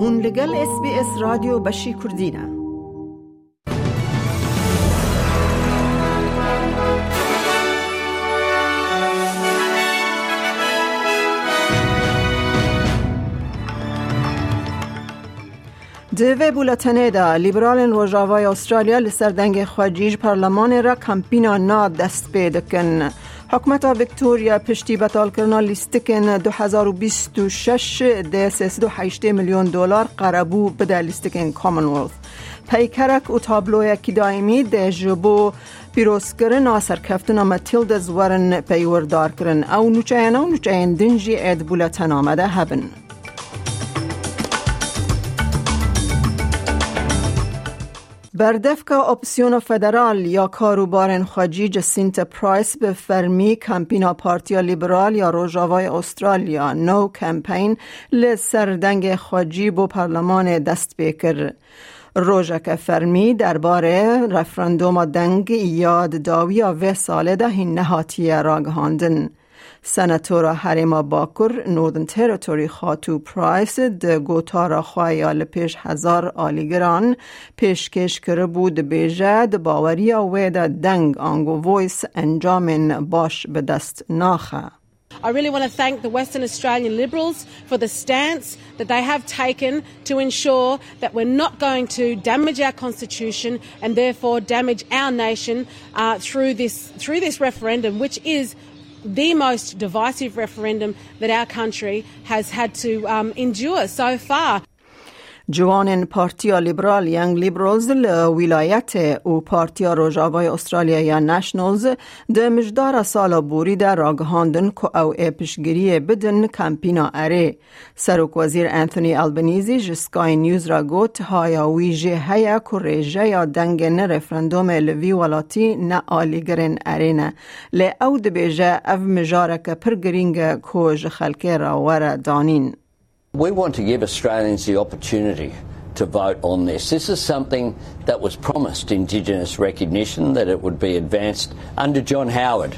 هون لگل اس بی اس رادیو بشی کردینه دوی بولتنه دا لیبرال روژاوای استرالیا لسردنگ خواجیج پارلمان را کمپینا نا دست پیدکن. حکومت ویکتوریا پشتی بطال کرنا لیستکن 2026 ده 308 میلیون دلار قربو بده لیستکن کامنولث. پیکرک و تابلو کی دائمی ده جبو پیروز کرن آسر کفتن متیلد ورن پیوردار کرن او نوچه او نوچه دنجی اد بولتن آمده هبن. بردفک اپسیون فدرال یا کاروبار خاجی جسینت پرایس به فرمی کمپینا پارتیا لیبرال یا روژاوای استرالیا نو کمپین لسردنگ خاجی بو پارلمان دست بکر. روژک فرمی درباره رفراندوم دنگ یاد داوی و ساله ده نهاتی راگهاندن. Senator Harima Bakur Northern Territory Khatu Price di gotara xwe ya li pêş hezar alîgiran pêşkêş kiribû dibêje di baweriya wê de deng Angovois encamên baş bi dest. I really want to thank the Western Australian Liberals for the stance that they have taken to ensure that we're not going to damage our constitution and therefore damage our nation uh, through this through this referendum, which is the most divisive referendum that our country has had to um, endure so far. جوان پارتیا لیبرال ینگ لیبرالز ولایت و پارتیا روژاوای استرالیا یا نشنلز ده مجدار سال بوری در راگهاندن که او اپشگیری بدن کمپینا اره. سروک وزیر انتونی البنیزی جسکای نیوز را گوت هایا ویجه هیا که ریجه یا دنگ نه رفرندوم لوی ولاتی نه آلیگرن اره نه. لی او ده بیجه او مجارک پر گرینگ که جخلکه را ور دانین We want to give Australians the opportunity to vote on this. This is something that was promised Indigenous recognition, that it would be advanced under John Howard.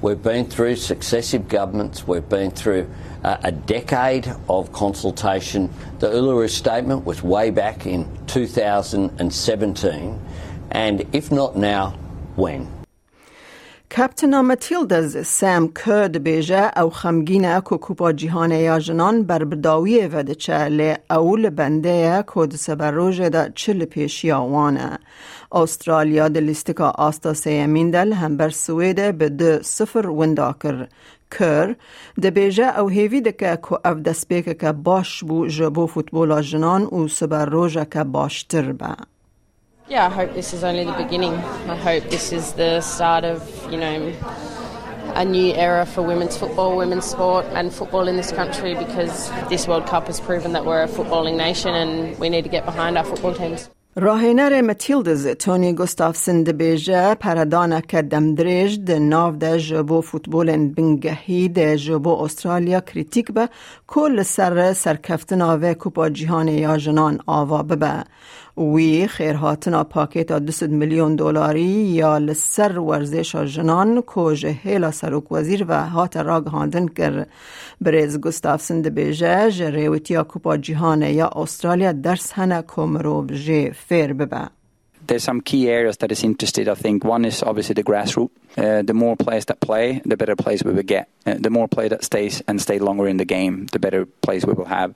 We've been through successive governments, we've been through uh, a decade of consultation. The Uluru Statement was way back in 2017, and if not now, when? کپتنا متیلدز سام کرد بیجه او خمگینه که کوپا جیهان یا جنان بر بداوی ودچه لی اول بنده کود سبر روژه دا چل پیشی آوانه. استرالیا دلیستکا آستا سیمین دل هم بر سویده به ده صفر ونداکر. کر ده بیجه او هیوی دکه که او دست که باش بو جبو فوتبولا جنان و سبر روژه که باشتر به. Yeah, I hope this is only the beginning. I hope this is the start of, you know, a new era for women's football, women's sport, and football in this country because this World Cup has proven that we're a footballing nation and we need to get behind our football teams. راهینر متیلدز تونی گستافسن دبیجه پردانه که دمدریج ده ناو ده جبو فوتبول بنگهی ده جبو استرالیا کریتیک به کل سر سرکفتن آوه کوپا جیهان یا جنان آوا ببه وی خیرهاتنا پاکیت 200 میلیون دلاری یا لسر ورزش جنان کوژ هیلا سروک وزیر و هات راگ هاندن کر. بریز گستافسن دبیجه جریویتیا کوپا جیهان یا استرالیا درس هنه کومرو بجه فیر ببه. There's some key areas that is interested. I think one is obviously the grassroots. Uh, the more players that play, the better players we will get. Uh, the more player that stays and stay longer in the game, the better players we will have.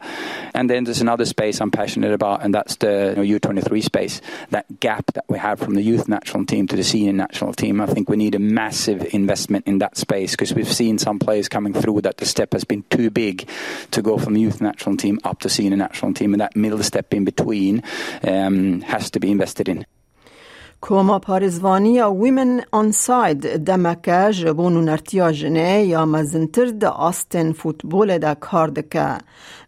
And then there's another space I'm passionate about, and that's the you know, U23 space. That gap that we have from the youth national team to the senior national team. I think we need a massive investment in that space because we've seen some players coming through that the step has been too big to go from the youth national team up to senior national team, and that middle step in between um, has to be invested in. کوما پارزوانی یا ویمن آن ساید دمکه جبون و نرتیا جنه یا مزنتر ده آستن فوتبول ده کار دکه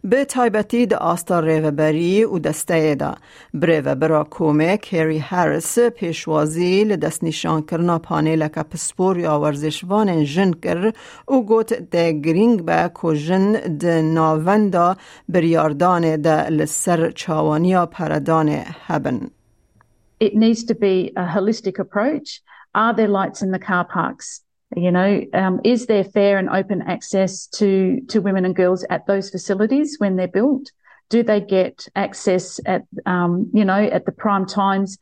به تایبتی ده آستا ریوبری و دسته ده بریو برا کومه کری هارس پیشوازی لدست نشان کرنا پانیل که پسپور یا ورزشوان جن کر و گوت ده گرینگ به که جن ده ناوندا بریاردان ده لسر چاوانیا پردان هبن. It needs to be a holistic approach. Are there lights in the car parks? You know, um, is there fair and open access to, to women and girls at those facilities when they're built? Do they get access at, um, you know, at the prime times?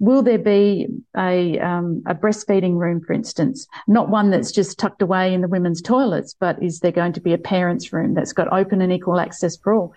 Will there be a, um, a breastfeeding room, for instance? Not one that's just tucked away in the women's toilets, but is there going to be a parents' room that's got open and equal access for all?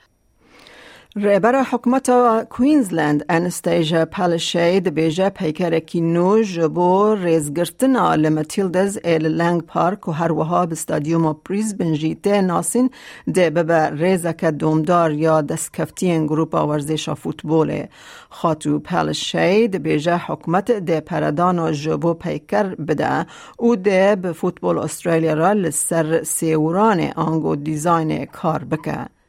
رهبر حکومت کوینزلند انستیجا پالشی بیجه پیکرکی نو جبو ریزگرتنا لمتیلدز ایل لنگ پارک و هر وها به ستادیوم پریز بنجیته ناسین ده ببه ریزک دومدار یا دستکفتین گروپ ورزش فوتبول خاتو پالشی ده بیجه حکومت ده پردان و جبو پیکر بده او ده به فوتبول استرالیا را لسر سیوران آنگو دیزاین کار بکه.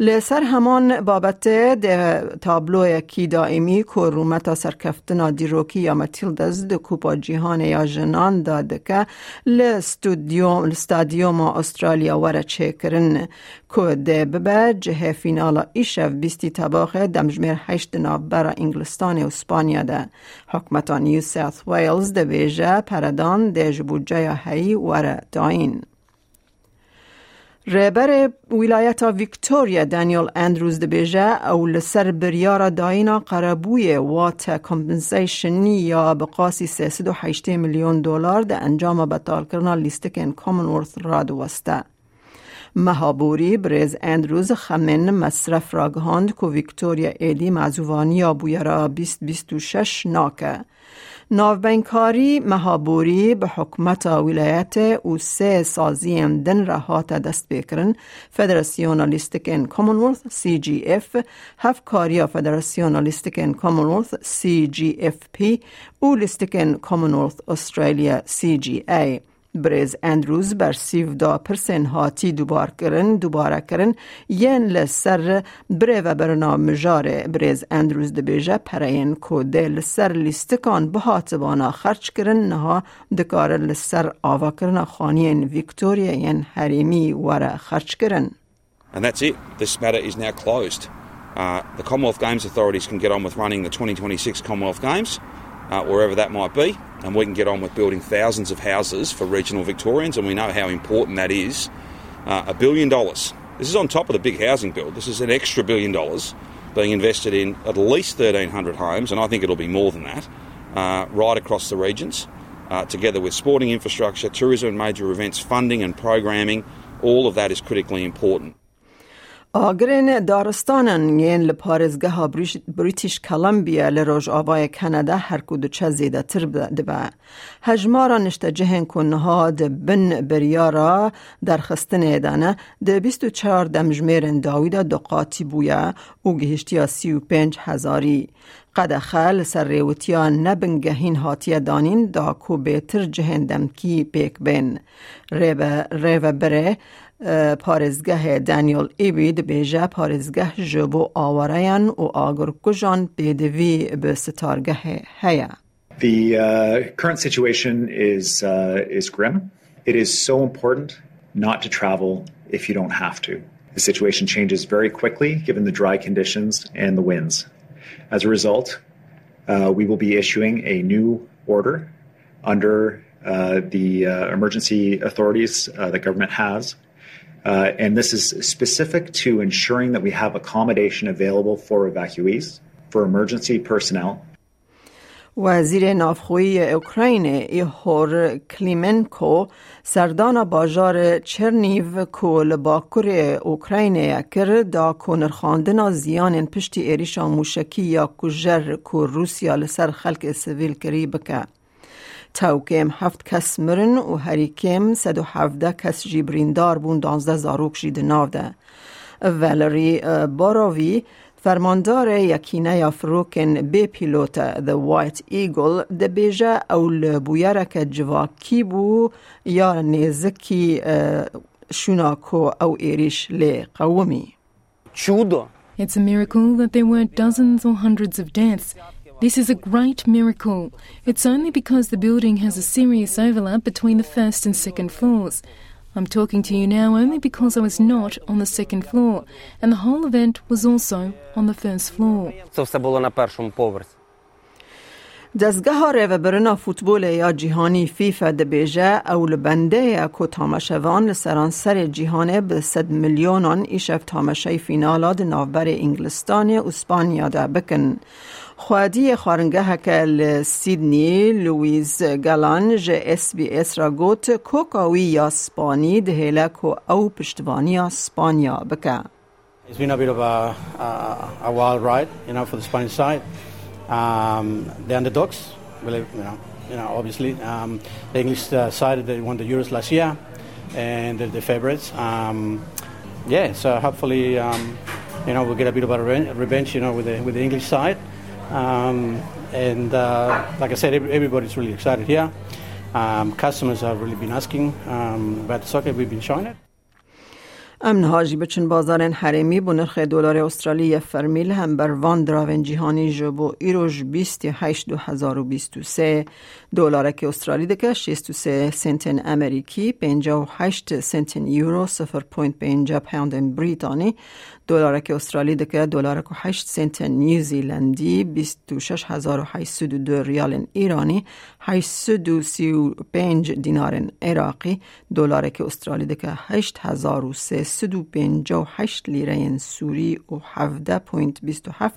لسر همان بابت ده تابلو کی دائمی که رومتا سرکفتنا دیروکی یا متیلدز ده کوپا جیهان یا جنان داده که لستادیوم استرالیا وره چه کرن که ده ببه جه فینالا ایشف بیستی تباخ دمجمیر هشت نابرا انگلستان و اسپانیا ده حکمتا نیو ساوث ویلز ده ویجه پردان ده جبوجه هی وره داین. رهبر ولایت ویکتوریا دانیل اندروز دبیجه او لسر بریار داینا قربوی وات کمپنسیشن یا بقاسی 308 میلیون دلار ده انجام بطال کرنا لیستکن کامنورث را دوسته. مهابوری برز اندروز خمن مصرف را گهاند که ویکتوریا ایدی معزوانی یا بویرا 2026 ناکه. ناوبینکاری مهابوری به حکمت ولایت او سه سازی دن را هات دست بکرن. فدراسیونالیستیکن کامنولث سی جی اف هف کاریا فدراسیونالیستیکن کامنولث سی جی اف پی او لیستیکن کامنولث استرالیا سی جی ای. برز اندروز بر سیو دا پرسن هاتی دوبار کرن دوباره کرن. ین لسر بره و برنامه جاره برز اندروز دبیجه پرین کوده لسر لیستکان به هاتبانا خرچ کرن. نها دکار لسر آوا کرن. خانین ویکتوریا ین حریمی وره خرچ کرن. And that's it. This matter is now closed. Uh, the Commonwealth Games authorities can get on with running the 2026 Commonwealth Games, uh, wherever that might be. and we can get on with building thousands of houses for regional Victorians, and we know how important that is. Uh, a billion dollars. This is on top of the big housing bill. This is an extra billion dollars being invested in at least 1,300 homes, and I think it'll be more than that, uh, right across the regions, uh, together with sporting infrastructure, tourism and major events, funding and programming. All of that is critically important. آگرین دارستانن یین لپارزگاه بریتیش کلمبیا لروج آوای کانادا هر کدو چه زیده تر دبا. هجمارا نشته جهن کنها ده بن بریارا در خستن دانه ده بیست و چهار دمجمیرن داویدا دو قاتی بویا او گهشتیا سی و پنج هزاری. قد خل سر ریوتیا نبنگهین هاتیه دانین دا کو بیتر جهن دمکی پیک بین. ریو بره پارزگاه دانیل ایبید بیجه پارزگاه جبو آوریان و آگر کجان بیدوی به ستارگاه هیا. The uh, current situation is uh, is grim. It is so important not to travel if you don't have to. The situation changes very quickly given the dry conditions and the winds. As a result, uh, we will be issuing a new order under uh, the uh, emergency authorities uh, the government has Uh, and this is specific to ensuring that we have accommodation available for evacuees, for emergency personnel. وزیر نافخوی اوکراین ایهور کلیمنکو سردان باجار چرنیو کو لباکر اوکراین یکر دا کنر خواندن زیان پشتی ایریشا موشکی یا کجر کو روسیا لسر خلق سویل کری بکه. تاوکم هفت کس مرن و هریکم سد و هفته کس جی بریندار بون دانزده زاروک جی. والری باراوی فرماندار یکینه فروکن بی پیلوت The White Eagle ده بیجه اول بویره که جواکی بو یا نیزکی شناکو او ایریش لی قومی چودو It's a miracle that there were dozens or hundreds of deaths. This is a great miracle. It's only because the building has a serious overlap between the first and second floors. I'm talking to you now only because I was not on the second floor, and the whole event was also on the first floor. Це все було на першому поверсі. دزگه ها ریو برنا فوتبول یا جیهانی فیفا دبیجه او لبنده که تامشوان لسران سر جیهانه به صد میلیونان ایشف تامشه فینالا ده نوبر انگلستان اسپانیا ده بکن خوادی خارنگه که لسیدنی لویز گالان جه اس بی اس را گوت کوکاوی یا سپانی ده هیله که او پشتوانی اسپانیا بکن It's been a bit of a, a, a wild ride, you know, for the Spanish side. Um, the underdogs, believe, you know, you know, obviously um, the English uh, side they won the Euros last year, and they're the favourites. Um, yeah, so hopefully, um, you know, we'll get a bit of a revenge, you know, with the with the English side. Um, and uh, like I said, everybody's really excited here. Um, customers have really been asking about the soccer. We've been showing it. امن هاجی بچن بازار حریمی بو نرخ دلار استرالی فرمیل هم بر وان دراون جهانی جبو ایروش 28 2023 دلار که استرالی دکه 63 سنتن امریکی 58 سنتن یورو 0.5 پوند بریتانی. دلار که استرالی دکه دلار که 8 سنت نیوزیلندی 26802 ریال ایرانی. 835 دینار عراقی دلار که استرالی دکه 8358 لیره سوری و 17.27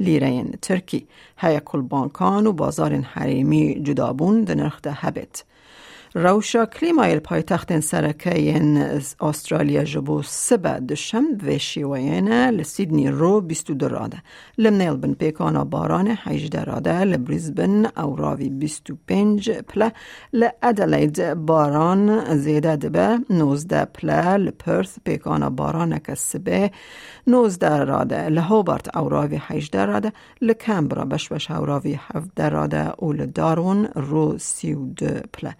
لیره ترکی. هیا کل بانکان و بازار حریمی جدابون در نرخ ده هبت. روشا کلیمای پایتخت سرکه استرالیا جبو سبا دشم و شیوین لسیدنی رو بیستو دراده لمنیلبن پیکانا باران حیج دراده لبریزبن او راوی بیستو پنج پله لأدلید باران زیده دبه نوزده پله لپرث پیکانا باران کسبه نوزده راده لهوبارت او راوی حیج دراده لکمبرا بشوش او راوی هفت دراده و لدارون رو سیو دو پله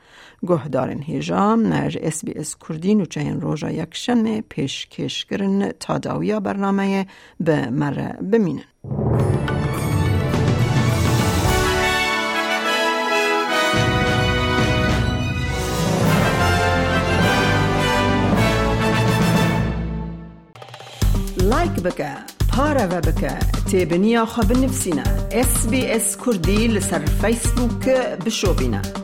گوه دارن هیجام نرج اس بی اس کردین و چهین روژا یک شنمه پیش کش کرن تا داویا برنامه به مره بمینن لایک بکه پارە بکە تێبنییا خە بنفسینە SسBS کوردی لەسەر فیسبووک بشۆبینە.